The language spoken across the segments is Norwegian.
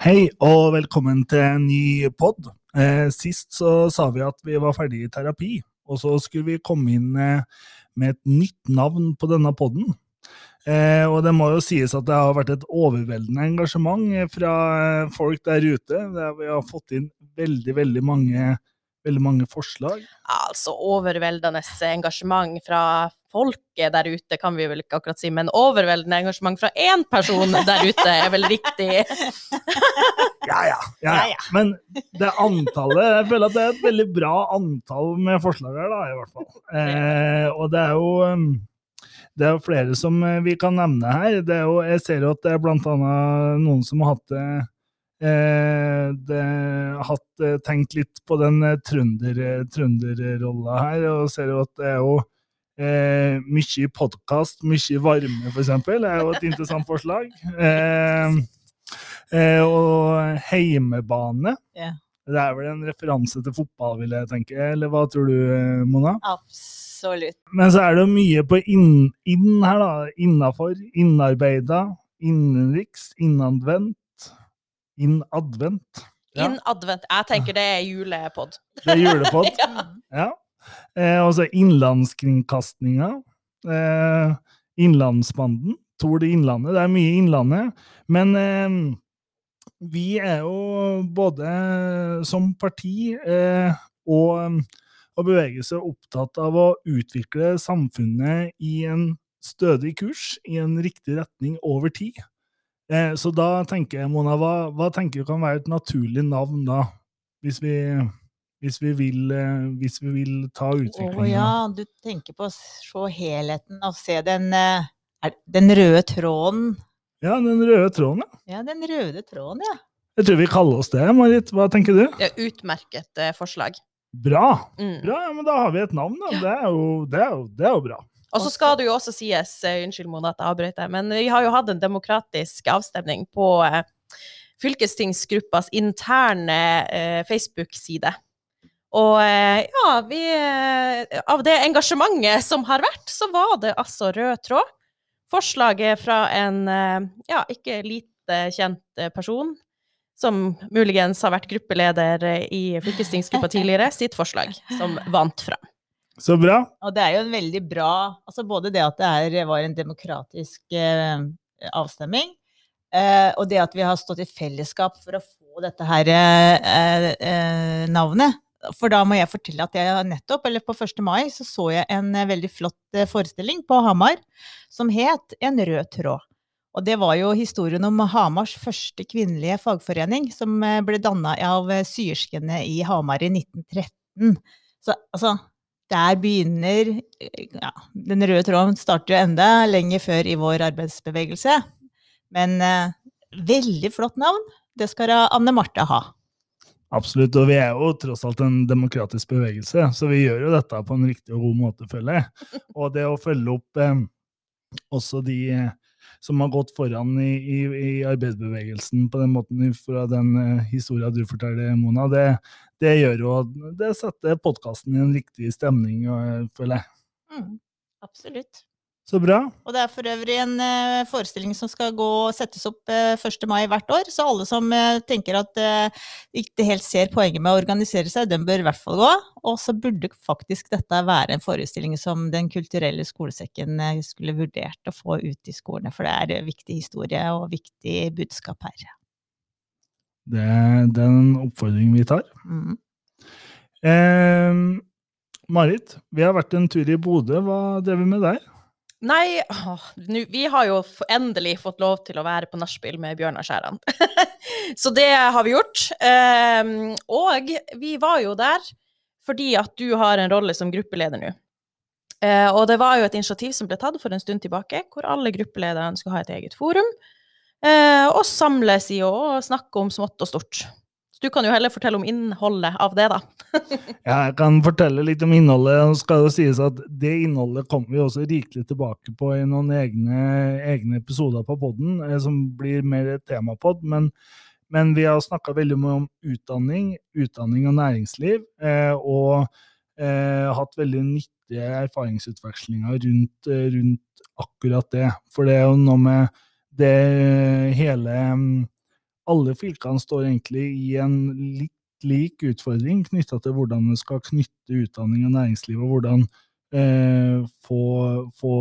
Hei og velkommen til en ny pod. Eh, sist så sa vi at vi var ferdig i terapi, og så skulle vi komme inn eh, med et nytt navn på denne podden. Eh, og det må jo sies at det har vært et overveldende engasjement fra eh, folk der ute. Der vi har fått inn veldig, veldig mange, veldig mange forslag. Altså overveldende engasjement fra folket der ute, kan vi vel ikke akkurat si, men overveldende engasjement fra én person der ute er vel riktig. Ja, ja. ja, ja. Men det antallet Jeg føler at det er et veldig bra antall med forslag her, da, i hvert fall. Eh, og det er jo um, det er jo flere som eh, vi kan nevne her. Det er jo, jeg ser jo at det er annet noen som har hatt det Eh, det, hatt eh, tenkt litt på den trønderrolla trønder, her, og ser jo at det er jo eh, mye podkast, mye varme, eksempel, er jo et interessant forslag. Eh, eh, og heimebane. Yeah. Det er vel en referanse til fotball, vil jeg tenke, eller hva tror du, Mona? Absolutt. Men så er det jo mye på inn, inn her, da. Innafor, innarbeida, innenriks, innadvendt, innadvendt. Ja, In advent. Jeg tenker det er julepod. det er julepod. Ja. Ja. Eh, og så Innlandskringkastinga. Eh, Innlandsbanden. Tor det Innlandet. Det er mye Innlandet. Men eh, vi er jo både som parti eh, og, og bevegelse opptatt av å utvikle samfunnet i en stødig kurs, i en riktig retning over tid. Eh, så da tenker jeg, Mona, hva, hva tenker du kan være et naturlig navn da? Hvis vi, hvis vi, vil, eh, hvis vi vil ta Å oh, ja, du tenker på å se helheten og se den, eh, den røde tråden. Ja, den røde tråden, ja. Ja, den røde tråden, ja. Jeg tror vi kaller oss det, Marit. Hva tenker du? Det er utmerket forslag. Bra! Mm. Bra, ja, men da har vi et navn, da. Det er jo, det er jo, det er jo bra. Og så skal det jo også sies, eh, unnskyld Mona at jeg avbrøt men vi har jo hatt en demokratisk avstemning på eh, fylkestingsgruppas interne eh, Facebook-side. Og ja, vi Av det engasjementet som har vært, så var det altså rød tråd. Forslaget fra en ja, ikke lite kjent person, som muligens har vært gruppeleder i fylkestingsgruppa tidligere, sitt forslag, som vant fram. Så bra. Og det er jo en veldig bra altså Både det at det er, var en demokratisk eh, avstemning, eh, og det at vi har stått i fellesskap for å få dette her eh, eh, navnet. For da må jeg fortelle at jeg nettopp, eller på 1. mai, så så jeg en eh, veldig flott eh, forestilling på Hamar som het En rød tråd. Og det var jo historien om Hamars første kvinnelige fagforening, som ble danna av syerskene i Hamar i 1913. Så altså, der begynner ja, Den røde tråden starter jo enda lenger før i vår arbeidsbevegelse. Men eh, veldig flott navn. Det skal Anne Marte ha. Absolutt. Og vi er jo tross alt en demokratisk bevegelse, så vi gjør jo dette på en riktig og god måte, føler jeg. Og det å følge opp eh, også de eh, som har gått foran i, i, i arbeidsbevegelsen på den måten fra den eh, historia du forteller, Mona, det, det gjør jo at det setter podkasten i en riktig stemning, eh, føler jeg. Mm, absolutt. Så bra. Og det er for øvrig en eh, forestilling som skal gå settes opp eh, 1. mai hvert år, så alle som eh, tenker at eh, ikke helt ser poenget med å organisere seg, den bør i hvert fall gå. Og så burde faktisk dette være en forestilling som Den kulturelle skolesekken eh, skulle vurdert å få ut i skolene, for det er eh, viktig historie og viktig budskap her. Det, det er en oppfordring vi tar. Mm. Eh, Marit, vi har vært en tur i Bodø. Hva drev vi med der? Nei, åh, nu, vi har jo endelig fått lov til å være på nachspiel med Bjørnar Skjæran. Så det har vi gjort. Um, og vi var jo der fordi at du har en rolle som gruppeleder nå. Uh, og det var jo et initiativ som ble tatt for en stund tilbake, hvor alle gruppelederne skulle ha et eget forum. uh, og samles i å snakke om smått og stort. Du kan jo heller fortelle om innholdet av det, da. Jeg kan fortelle litt om innholdet. og skal jo sies at Det innholdet kommer vi også rikelig tilbake på i noen egne, egne episoder på podden, eh, som blir mer et temapod. Men, men vi har snakka veldig mye om utdanning, utdanning og næringsliv, eh, og eh, hatt veldig nyttige erfaringsutvekslinger rundt, eh, rundt akkurat det. For det er jo noe med det hele mm, alle fylkene står egentlig i en litt lik utfordring knytta til hvordan vi skal knytte utdanning og næringsliv, og hvordan eh, få, få,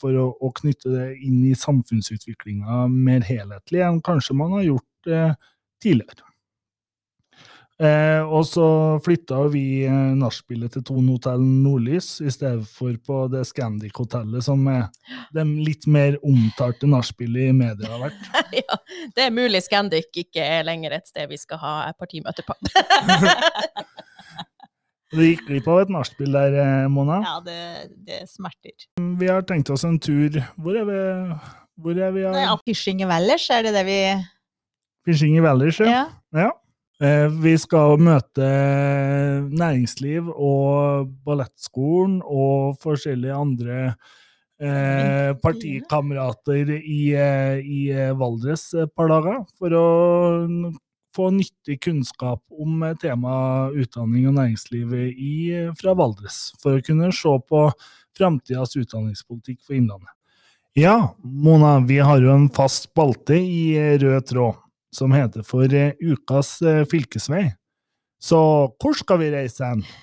for å, å, knytte det inn i samfunnsutviklinga mer helhetlig enn kanskje man har gjort eh, tidligere. Eh, og så flytta vi eh, nachspielet til Thon hotell Nordlys i stedet for på det Scandic-hotellet som er det litt mer omtalte nachspielet i media har vært. ja, det er mulig Scandic ikke er lenger et sted vi skal ha partimøte på. Det gikk glipp av et nachspiel der, eh, Mona. Ja, det, det, smerter. Vi har tenkt oss en tur Hvor er vi? Hvor er vi? Nei, Fishing i Valdres, er det det vi Fishing i Valdres, ja. ja. ja. Eh, vi skal møte næringsliv og ballettskolen og forskjellige andre eh, partikamerater i, eh, i Valdres et par dager for å få nyttig kunnskap om temaet utdanning og næringsliv i, fra Valdres, for å kunne se på framtidas utdanningspolitikk for Innlandet. Ja, Mona, vi har jo en fast spalte i Rød tråd som heter for eh, Ukas eh, fylkesvei. Så hvor skal vi reise hen?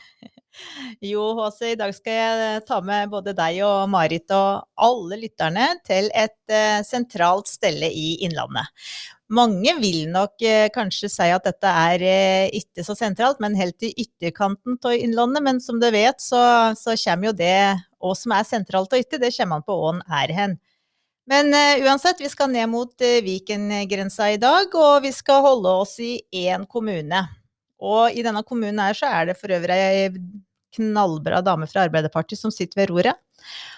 Jo, Håse, i dag skal jeg eh, ta med både deg og Marit og alle lytterne til et sentralt stelle i Innlandet. Mange vil nok kanskje si at dette er ikke så sentralt, men helt i ytterkanten av Innlandet. Men som du vet, så, så kommer jo det hva som er sentralt og ikke, det kommer an på hvor en er hen. Men uh, uansett, vi skal ned mot uh, Viken-grensa i dag, og vi skal holde oss i én kommune. Og i denne kommunen her så er det for øvrig ei knallbra dame fra Arbeiderpartiet som sitter ved roret.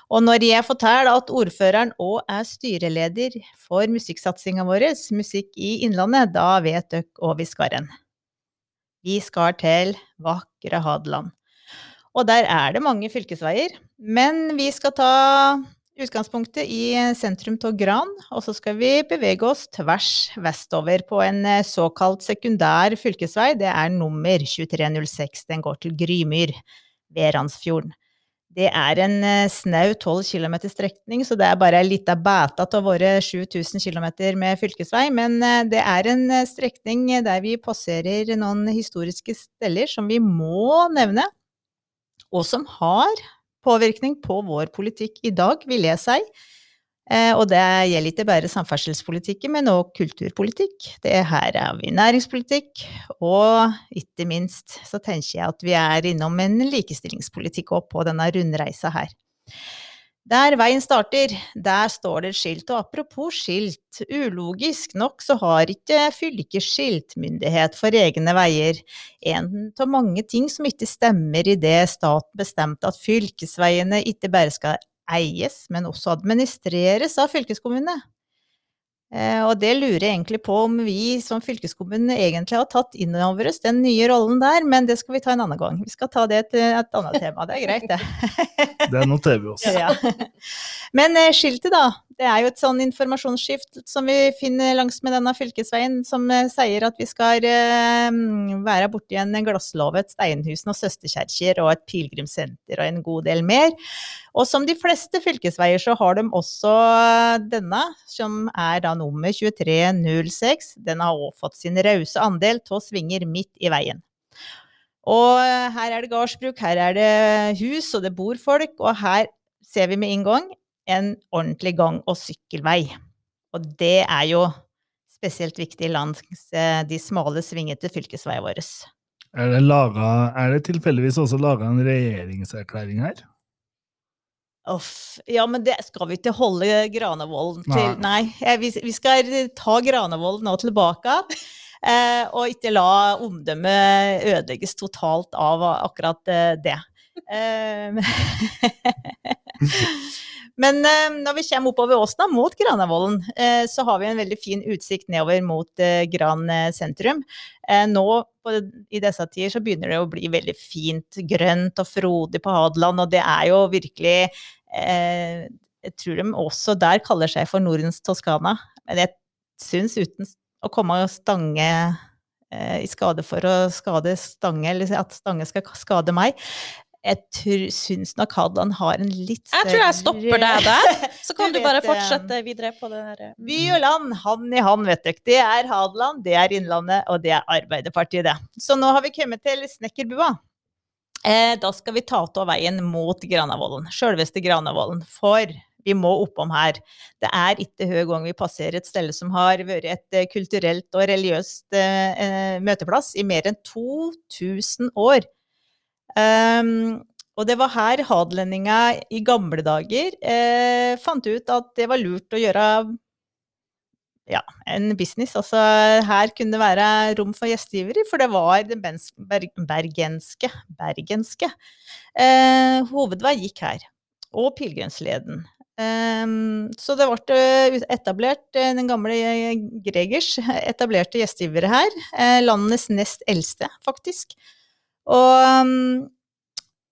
Og når jeg forteller at ordføreren òg er styreleder for musikksatsinga vår, Musikk i Innlandet, da vet dere hvor vi skal hen. Vi skal til vakre Hadeland. Og der er det mange fylkesveier, men vi skal ta utgangspunktet i sentrum av Gran, og så skal vi bevege oss tvers vestover på en eh, såkalt sekundær fylkesvei. Det er nummer 2306. Den går til Grymyr ved Randsfjorden. Det er en eh, snau 12 km strekning, så det er bare ei lita beta av våre 7000 km med fylkesvei. Men eh, det er en strekning der vi passerer noen historiske steller som vi må nevne, og som har påvirkning på vår politikk i dag, vil jeg si. Eh, og det gjelder ikke bare samferdselspolitikken, men også kulturpolitikk. Det her er vi næringspolitikk, og ikke minst så tenker jeg at vi er innom en likestillingspolitikk òg på denne rundreisa her. Der veien starter, der står det et skilt. Og apropos skilt, ulogisk nok så har ikke fylket skiltmyndighet for egne veier. En av mange ting som ikke stemmer i det staten bestemte at fylkesveiene ikke bare skal eies, men også administreres av fylkeskommunene. Eh, og det lurer jeg egentlig på om vi som fylkeskommune egentlig har tatt inn over oss den nye rollen der, men det skal vi ta en annen gang. Vi skal ta det til et annet tema. Det er greit, det. det noterer vi oss. Ja. Men eh, skiltet, da. Det er jo et sånn informasjonsskift som vi finner langs med denne fylkesveien, som eh, sier at vi skal være borti en glasslåve, et steinhus, noen søsterkjerker og et pilegrimssenter og en god del mer. Og som de fleste fylkesveier så har de også denne, som er da nummer 2306. Den har òg fått sin rause andel av svinger midt i veien. Og her er det gardsbruk, her er det hus, og det bor folk, og her ser vi med en gang en ordentlig gang- og sykkelvei. Og det er jo spesielt viktig langs eh, de smale, svingete fylkesveiene våre. Er det, laget, er det tilfeldigvis også laga en regjeringserklæring her? Uff. Ja, men det skal vi ikke holde Granevolden til. Nei, Nei vi, vi, skal ta Granevolden nå tilbake. Eh, og ikke la omdømmet ødelegges totalt av akkurat eh, det. Eh, men eh, når vi kommer oppover Åsna mot Granavolden, eh, så har vi en veldig fin utsikt nedover mot eh, Gran sentrum. nå i disse tider så begynner det å bli veldig fint grønt og frodig på Hadeland, og det er jo virkelig Jeg tror de også der kaller seg for Nordens Toskana. Men jeg syns uten å komme og stange i skade for å skade Stange, eller at Stange skal skade meg Jeg syns nok Hadeland har en litt større Jeg tror jeg stopper deg der, så kan du, du bare fortsette videre på det her. Mm. By og land, hand i hand, vet dere. Det er Hadeland, det er Innlandet, og det er Arbeiderpartiet, det. Så nå har vi kommet til Snekkerbua. Eh, da skal vi ta av veien mot Granavolden. Sjølveste Granavolden. For vi må oppom her. Det er ikke hver gang vi passerer et sted som har vært et eh, kulturelt og religiøst eh, eh, møteplass i mer enn 2000 år. Um, og det var her hadelendinga i gamle dager eh, fant ut at det var lurt å gjøre ja, en business. Altså her kunne det være rom for gjestgivere, for det var den bergenske, bergenske eh, hovedvei gikk her. Og pilegrimsleden. Um, så det ble etablert, eh, den gamle Gregers etablerte gjestgivere her. Eh, landets nest eldste, faktisk. Og um,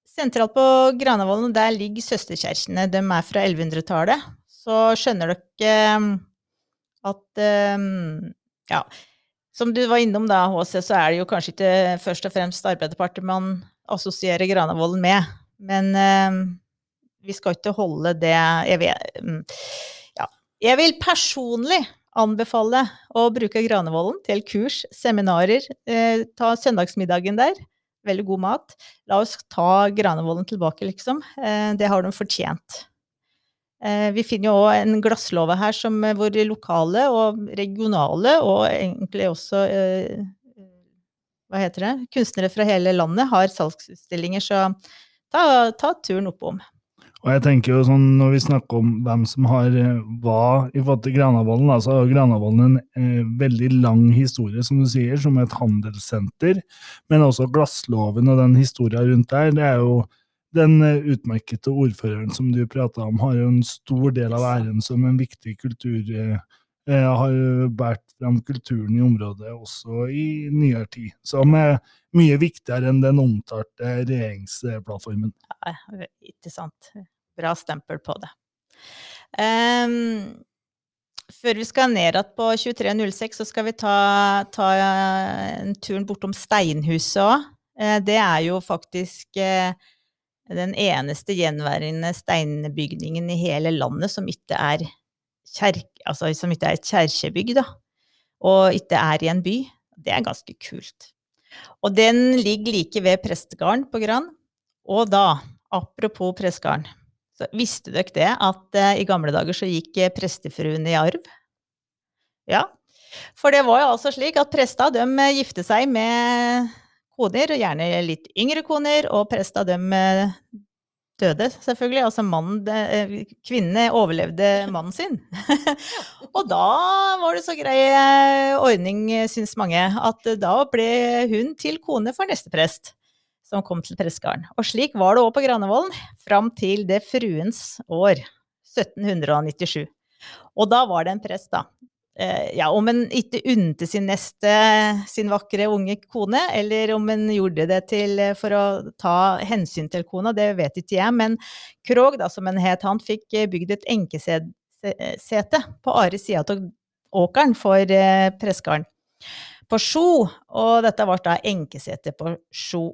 sentralt på Granavolden, der ligger søsterkirkene. De er fra 1100-tallet. Så skjønner dere um, at um, Ja. Som du var innom da, HC, så er det jo kanskje ikke først og fremst Arbeiderpartiet man assosierer Granavolden med. Men vi skal ikke holde det jeg, vet, ja. jeg vil personlig anbefale å bruke Granevollen til kurs, seminarer. Eh, ta søndagsmiddagen der. Veldig god mat. La oss ta Granevolden tilbake, liksom. Eh, det har de fortjent. Eh, vi finner jo òg en glasslåve her som, eh, hvor lokale og regionale, og egentlig også hva heter det, kunstnere fra hele landet har salgsutstillinger, så ta, ta turen oppom. Og jeg tenker jo sånn, Når vi snakker om hvem som har hva i forhold til Granavolden, så har Granavolden en eh, veldig lang historie, som du sier, som et handelssenter. Men også Glassloven og den historien rundt der. det er jo Den utmerkede ordføreren som du prata om, har jo en stor del av æren som en viktig kultur. Eh, har båret fram kulturen i området også i nyere tid. Som er mye viktigere enn den omtalte regjeringsplattformen. Ja, ikke sant bra stempel på det. Um, før vi skal ned igjen på 2306, så skal vi ta, ta en tur bortom Steinhuset òg. Eh, det er jo faktisk eh, den eneste gjenværende steinbygningen i hele landet som ikke er, kjerke, altså som ikke er et kjerkebygg, da. Og ikke er i en by. Det er ganske kult. Og den ligger like ved prestegarden på Gran. Og da, apropos prestegarden så visste dere det, at eh, i gamle dager så gikk eh, prestefruene i arv? Ja. For det var jo altså slik at presta de uh, gifte seg med koner, gjerne litt yngre koner, og presta de døde, selvfølgelig. Altså mannen Kvinnene overlevde mannen sin. og da var det så grei ordning, syns mange, at da ble hun til kone for neste prest som kom til prestegarden. Og slik var det òg på Granevollen, fram til det fruens år, 1797. Og da var det en prest, da. Eh, ja, om en ikke unte sin neste sin vakre unge kone, eller om en gjorde det til, for å ta hensyn til kona, det vet ikke jeg. Men Krog, da, som en het, han fikk bygd et enkesete på Ares sida av åkeren for eh, prestegarden. På Sjo, og dette ble da enkesete på Sjo.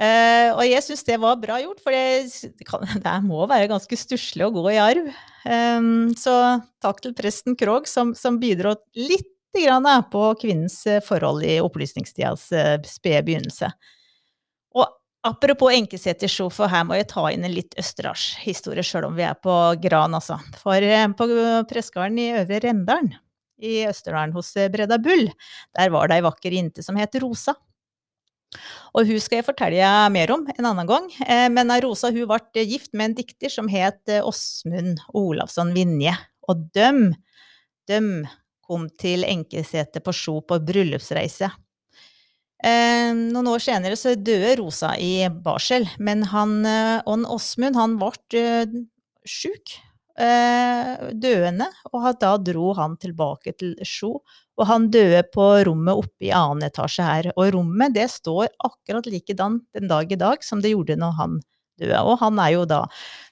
Uh, og jeg syns det var bra gjort, for det, det må være ganske stusslig å gå i arv. Um, så takk til presten Krog, som, som bidro litt grann, på kvinnens eh, forhold i opplysningstidas uh, spede begynnelse. Og apropos enkesetersjo, for her må jeg ta inn en litt Østerdalshistorie, sjøl om vi er på Gran, altså. For på prestegarden i Øvre Rendalen i Østerdalen hos Breda Bull, der var det ei vakker jente som het Rosa. Og hun skal jeg fortelle mer om en annen gang. Eh, men Rosa hun ble gift med en dikter som het eh, Åsmund Olavsson Vinje. Og døm, døm kom til enkesetet på Sjo på bryllupsreise. Eh, noen år senere så døde Rosa i barsel, men han, Åsmund han ble sjuk, døende, og da dro han tilbake til Sjo og han døde på rommet oppe i annen etasje her. Og rommet det står akkurat likedan den dag i dag som det gjorde når han døde. Og han er jo da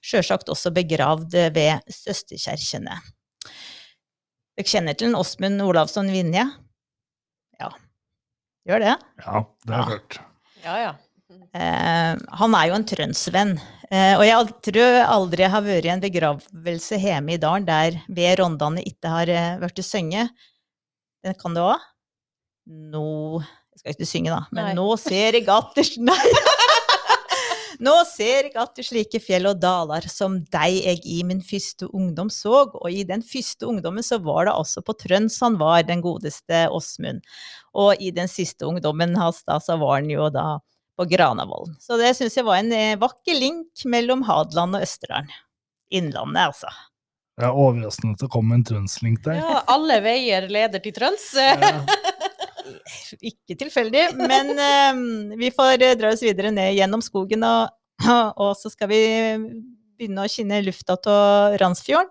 sjølsagt også begravd ved søsterkirkene. Dere kjenner til Åsmund Olavsson Vinje? Ja. Gjør det? Ja, det har jeg hørt. Ja, ja. Eh, han er jo en trøndsvenn. Eh, og jeg tror aldri jeg har vært i en begravelse hjemme i dalen der ved rondane ikke har blitt sunget. Den kan du òg? Nå Jeg skal ikke synge, da. Men Nei. nå ser jeg at det! Nå ser jeg at det slike fjell og daler som deg jeg i min første ungdom såg, og i den første ungdommen så var det altså på Trøns han var, den godeste Åsmund. Og i den siste ungdommen hans da, så var han jo da på Granavolden. Så det syns jeg var en eh, vakker link mellom Hadeland og Østerdalen. Innlandet, altså. Det er overraskende at det kom en Trøns-link der. Ja, alle veier leder til Trøns. Ja. Ikke tilfeldig, men um, vi får uh, dra oss videre ned gjennom skogen, og, og, så skal vi begynne å kjenne lufta av Randsfjorden.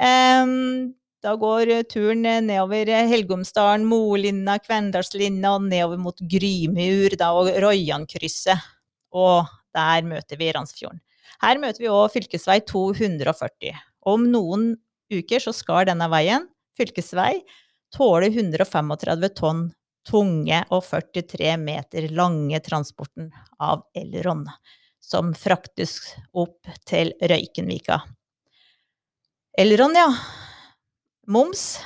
Um, da går turen nedover Helgomsdalen, Molinna, Kvendalslinna og nedover mot Grymur da, og Rojankrysset. Og der møter vi Randsfjorden. Her møter vi òg fylkesvei 240. Om noen uker så skal denne veien, fylkesvei, tåle 135 tonn tunge og 43 meter lange transporten av Elron, som fraktes opp til Røykenvika. Elron, ja. Moms?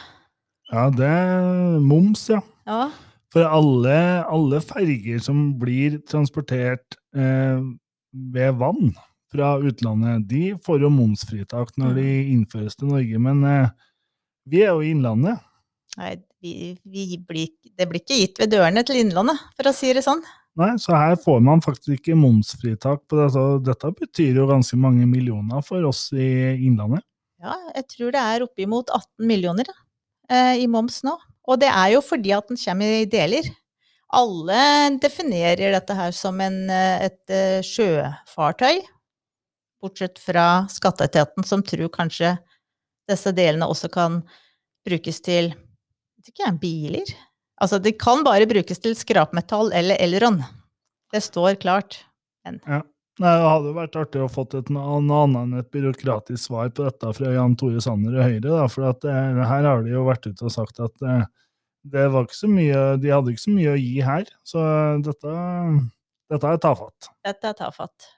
Ja, det er moms, ja. ja. For alle, alle ferger som blir transportert eh, ved vann fra utlandet, de får jo momsfritak når de mm. innføres til Norge. Men eh, vi er jo i Innlandet. Nei, vi, vi blir, det blir ikke gitt ved dørene til Innlandet, for å si det sånn. Nei, så her får man faktisk ikke momsfritak på dette. Dette betyr jo ganske mange millioner for oss i Innlandet. Ja, jeg tror det er oppimot 18 millioner eh, i moms nå. Og det er jo fordi at den kommer i deler. Alle definerer dette her som en, eh, et uh, sjøfartøy, bortsett fra skatteetaten, som tror kanskje disse delene også kan brukes til ikke, biler. Altså, det kan bare brukes til skrapmetall eller elron. Det står klart. Men. Ja. Nei, Det hadde vært artig å fått et annet enn et byråkratisk svar på dette fra Jan Tore Sanner og Høyre. Da, for at, eh, her har de jo vært ute og sagt at eh, det var ikke så mye, de hadde ikke så mye å gi her. Så dette, dette er tafatt. Dette er tafatt.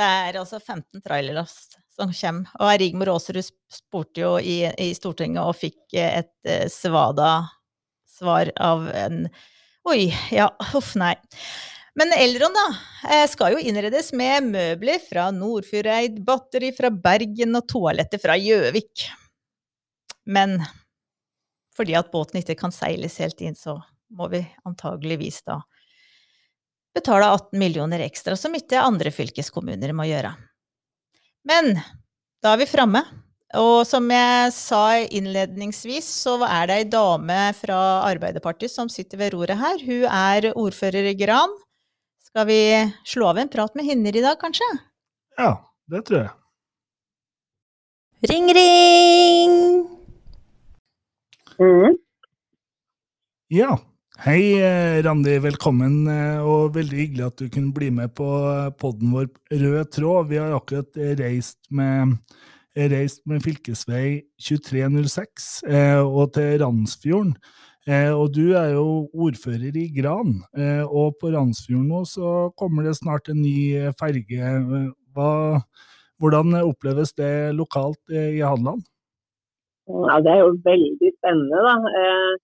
Det er altså 15 trailerlass som kommer. Og Rigmor Aasrud spurte jo i, i, Stortinget og fikk et eh, svada svar av en Oi, ja, huff, nei. Men Elron da, eh, skal jo innredes med møbler fra Nordfjordeid, batteri fra Bergen og toaletter fra Gjøvik. Men fordi at båten ikke kan seiles helt inn, så må vi antageligvis da betale 18 millioner ekstra, som ikke andre fylkeskommuner må gjøre. Men da er vi framme. Og som jeg sa innledningsvis, så er det ei dame fra Arbeiderpartiet som sitter ved roret her. Hun er ordfører i Gran. Skal vi slå av en prat med henne i dag, kanskje? Ja, det tror jeg. Ring, ring! Mm. Ja. Hei, eh, Randi. Velkommen, eh, og veldig hyggelig at du kunne bli med på eh, podden vår Rød tråd. Vi har akkurat reist med, reist med fylkesvei 2306 og til Randsfjorden. Og du er jo ordfører i Gran, og på Randsfjorden nå så kommer det snart en ny ferge. Hva, hvordan oppleves det lokalt i Hadeland? Ja, det er jo veldig spennende, da.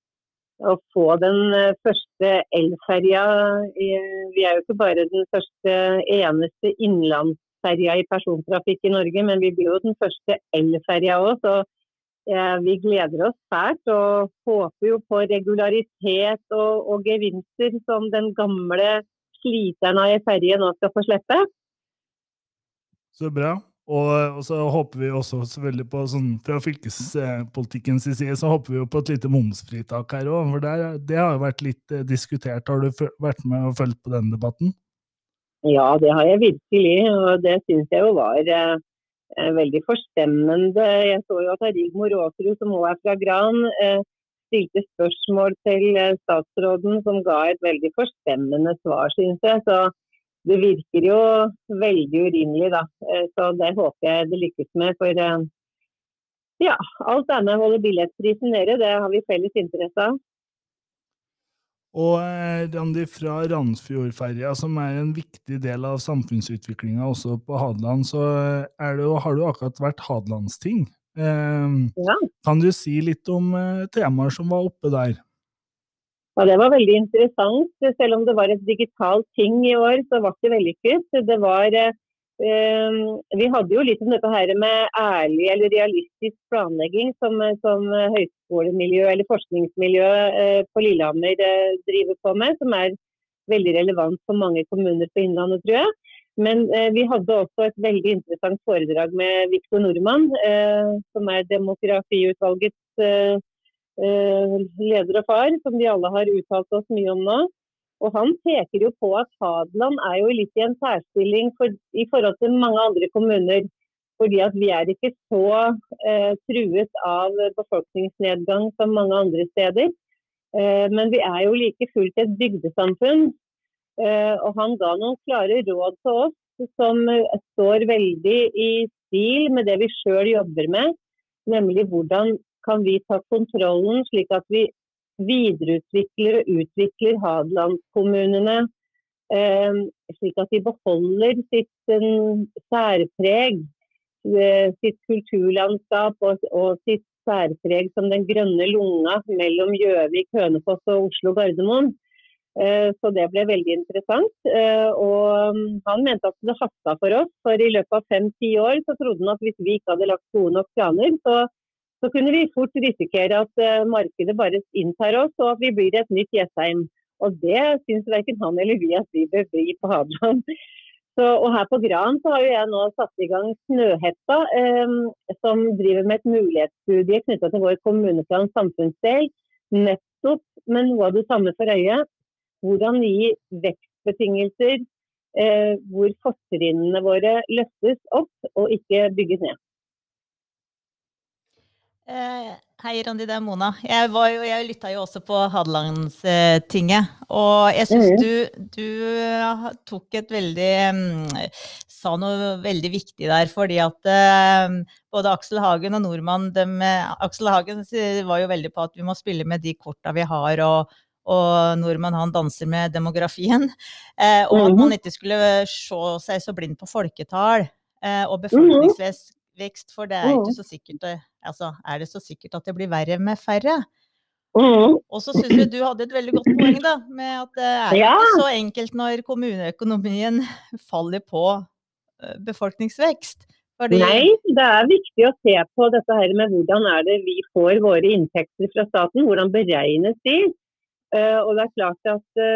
Eh, å få den første elferja. Vi er jo ikke bare den første eneste innlandsferja i persontrafikk i Norge, men vi blir jo den første elferja òg. Så vi gleder oss fælt og håper jo på regularitet og, og gevinster som den gamle sliteren av ei ferje nå skal få slippe. Så bra. Og, og, så håper vi også selvfølgelig på, sånn, fra fylkespolitikkens side, så håper vi jo på et lite momsfritak her òg. For der, det har jo vært litt eh, diskutert. Har du vært med og fulgt på den debatten? Ja, det har jeg virkelig. Og det syns jeg jo var eh, Eh, veldig forstemmende. Jeg så jo at Rigmor Aasrud, som òg er fra Gran, eh, stilte spørsmål til eh, statsråden som ga et veldig forstemmende svar, synes jeg. Så det virker jo veldig urimelig, da. Så det håper jeg det lykkes med. For ja, alt annet holder billettprisen nede. Det har vi felles interesse av. Og eh, Randi, fra Randsfjordferja, som er en viktig del av samfunnsutviklinga også på Hadeland, så det, har du akkurat vært Hadelandsting. Eh, ja. Kan du si litt om eh, temaer som var oppe der? Ja, Det var veldig interessant. Selv om det var et digitalt ting i år, så ble det vellykket. Det var Ehm, vi hadde jo litt om dette her med ærlig eller realistisk planlegging som, som høyskolemiljø eller forskningsmiljø eh, på Lillehammer eh, driver på med, som er veldig relevant for mange kommuner på Innlandet, tror jeg. Men eh, vi hadde også et veldig interessant foredrag med Viktor Nordmann, som er demografiutvalgets leder og far, som de alle har uttalt oss mye om nå. Og Han peker jo på at Hadeland er jo litt i en særstilling for, i forhold til mange andre kommuner. Fordi at vi er ikke så eh, truet av befolkningsnedgang som mange andre steder. Eh, men vi er jo like fullt et bygdesamfunn. Eh, og han ga noen klare råd til oss som står veldig i stil med det vi sjøl jobber med. Nemlig hvordan kan vi ta kontrollen slik at vi videreutvikler og utvikler Hadelandskommunene eh, slik at de beholder sitt eh, særpreg, eh, sitt kulturlandskap og, sitt særpreg som den grønne lunga mellom Gjøvik, Hønefoss og Oslo-Gardermoen. Eh, så det ble veldig interessant. Og mm, han mente at det hasta for oss. For i løpet av fem-ti år så trodde han at hvis vi ikke hadde lagt gode nok planer, så så kunne vi fort risikere at uh, markedet bare inntar oss, og at vi blir et nytt Jessheim. Og det syns verken han eller vi at vi bør bli på Hadeland. Og her på Gran så har jeg nå satt i gang Snøhetta, eh, som driver med et mulighetsstudie knytta til vår kommuneplan samfunnsdel. Nettopp med noe av det samme for øye. Hvordan gi vekstbetingelser eh, hvor fortrinnene våre løftes opp og ikke bygges ned. Eh, hei, Randi, det er Mona. Jeg, var jo, jeg lytta jo også på Hadelandstinget. Og jeg syns mm. du, du, tok et veldig um, Sa noe veldig viktig der, fordi at um, både Aksel Hagen og Nordmann dem, Aksel Hagen var jo veldig på at vi må spille med de korta vi har, og, og nordmann han danser med demografien. Eh, og at man mm. ikke skulle se seg så blind på folketall eh, og mm. befolkningsvekst vekst, for det er ikke mm. så sikkert altså, er det så sikkert at det blir verre med færre. Mm. Og så syns jeg du hadde et veldig godt poeng, da, med at det er ja. ikke så enkelt når kommuneøkonomien faller på befolkningsvekst. Fordi... Nei, det er viktig å se på dette her med hvordan er det vi får våre inntekter fra staten. Hvordan beregnes de? Og det er klart at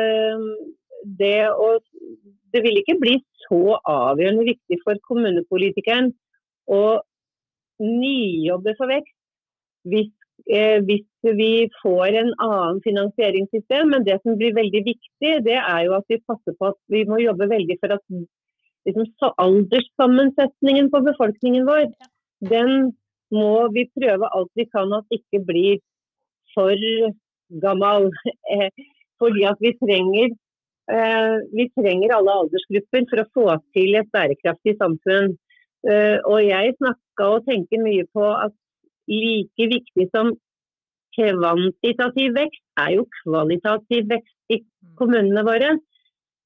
det, å, det vil ikke bli så avgjørende viktig for kommunepolitikeren og nyjobbe for vekst hvis, eh, hvis, vi får en annen finansieringssystem. Men det som blir veldig viktig, det er jo at vi passer på at vi må jobbe veldig for at liksom, alderssammensetningen på befolkningen vår, den må vi prøve alt vi kan at ikke blir for gammel. Eh, fordi at vi trenger, eh, vi trenger alle aldersgrupper for å få til et bærekraftig samfunn. Uh, og jeg snakka og tenker mye på at like viktig som kvantitativ vekst, er jo kvalitativ vekst i kommunene våre.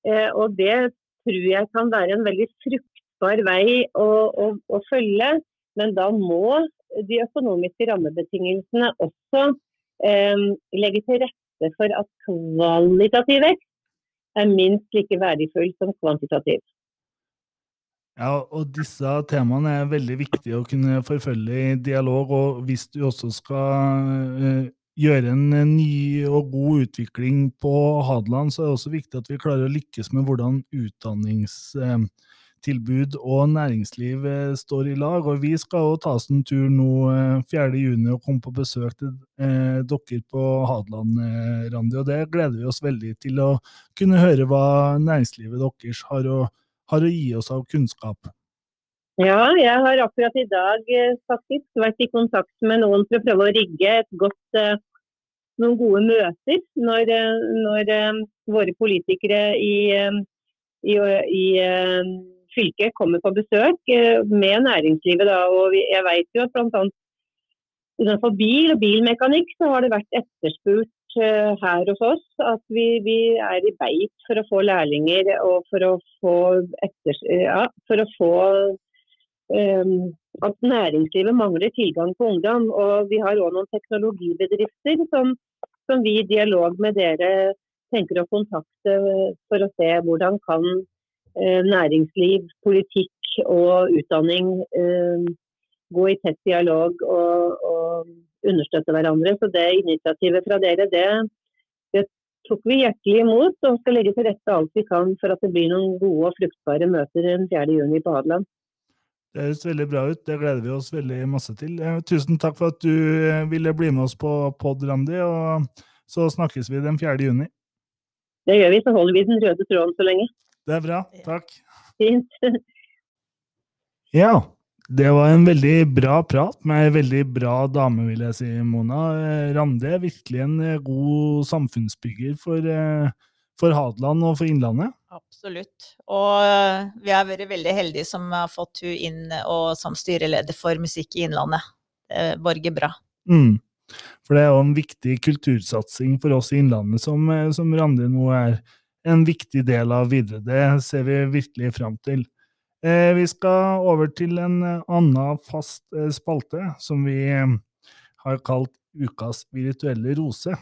Uh, og det tror jeg kan være en veldig fruktbar vei å, å, å følge. Men da må de økonomiske rammebetingelsene også um, legge til rette for at kvalitativ vekst er minst like verdifull som kvantitativ. Ja, og disse temaene er veldig viktige å kunne forfølge i dialog. Og hvis du også skal uh, gjøre en ny og god utvikling på Hadeland, så er det også viktig at vi klarer å lykkes med hvordan utdanningstilbud og næringsliv står i lag. Og vi skal jo ta oss en tur nå uh, 4.6 og komme på besøk til dere på Hadeland, Randi. Og det gleder vi oss veldig til å kunne høre hva næringslivet deres har å gjøre har å gi oss av kunnskap? Ja, jeg har akkurat i dag eh, faktisk vært i kontakt med noen for å prøve å rigge godt, eh, noen gode møter når, eh, når våre politikere i, i, i, fylket kommer på besøk med næringslivet. Da. Og jeg vet jo at bl.a. innenfor bil og bilmekanikk så har det vært etterspurt her hos oss at vi, vi, er i beit for å få lærlinger og for å få, etter, ja, for å få um, at næringslivet mangler tilgang på ungdom. Og vi har òg noen teknologibedrifter som, som, vi i dialog med dere tenker å kontakte for å se hvordan kan uh, næringsliv, politikk og utdanning uh, gå i tett dialog og, og, understøtte hverandre. Så det initiativet fra dere, det, det tok vi hjertelig imot, og skal legge til rette alt vi kan for at det blir noen gode og fruktbare møter den 4.6 på Hadeland. Det høres veldig bra ut. Det gleder vi oss veldig masse til. Eh, tusen takk for at du eh, ville bli med oss på pod, Randi. Og så snakkes vi den 4. juni. Det gjør vi. Så holder vi den røde tråden så lenge. Det er bra. Takk. Fint. ja. Det var en veldig bra prat med ei veldig bra dame, vil jeg si, Mona. Rande Randi er virkelig en eh, god samfunnsbygger for, eh, for Hadeland og for Innlandet. Absolutt. Og vi har vært veldig heldige som har fått hun inn og som styreleder for Musikk i Innlandet. Det borger bra. Mm. For det er jo en viktig kultursatsing for oss i Innlandet, som, som Randi nå er en viktig del av videre. Det ser vi virkelig fram til. Eh, vi skal over til en eh, annen fast eh, spalte, som vi har kalt Ukas virtuelle rose.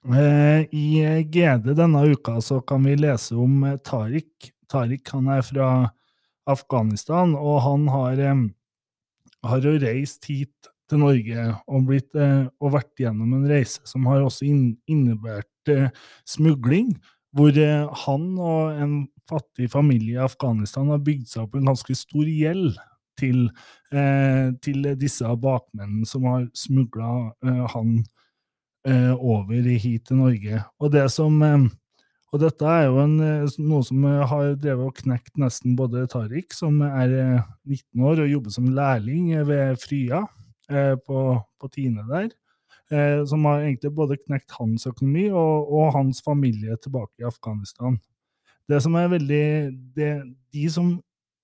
I GD denne uka så kan vi lese om Tariq. Tariq han er fra Afghanistan, og han har, har reist hit til Norge og, blitt, og, vært gjennom en reise som har også innebært smugling, hvor han og en fattig familie i Afghanistan har bygd seg opp en ganske stor gjeld til, eh, til disse bakmennene som har smugla eh, han eh, over hit til Norge. Og, det som, eh, og dette er jo en, eh, noe som har drevet og knekt nesten både Tariq, som er 19 eh, år og jobber som lærling ved Frya på, på Tine der, som har egentlig både knekt hans økonomi og, og hans familie tilbake i Afghanistan. Det som er veldig det, De som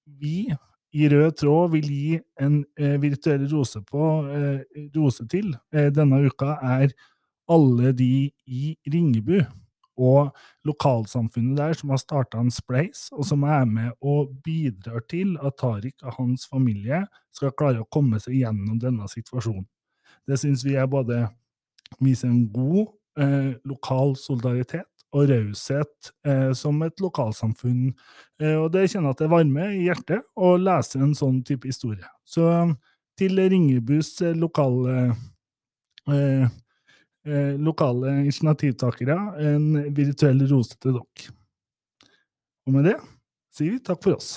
vi i rød tråd vil gi en eh, virtuell rose, på, eh, rose til eh, denne uka, er alle de i Ringebu og lokalsamfunnet der som har starta en spleis, og som er med og bidrar til at Tariq og hans familie skal klare å komme seg gjennom denne situasjonen. Det syns vi er både viser en god eh, lokal solidaritet, og raushet eh, som et lokalsamfunn. Eh, og det kjenner jeg at det varmer i hjertet å lese en sånn type historie. Så til Ringebus eh, lokale, eh, eh, lokale initiativtakere, en virtuell rose til dere. Og med det sier vi takk for oss.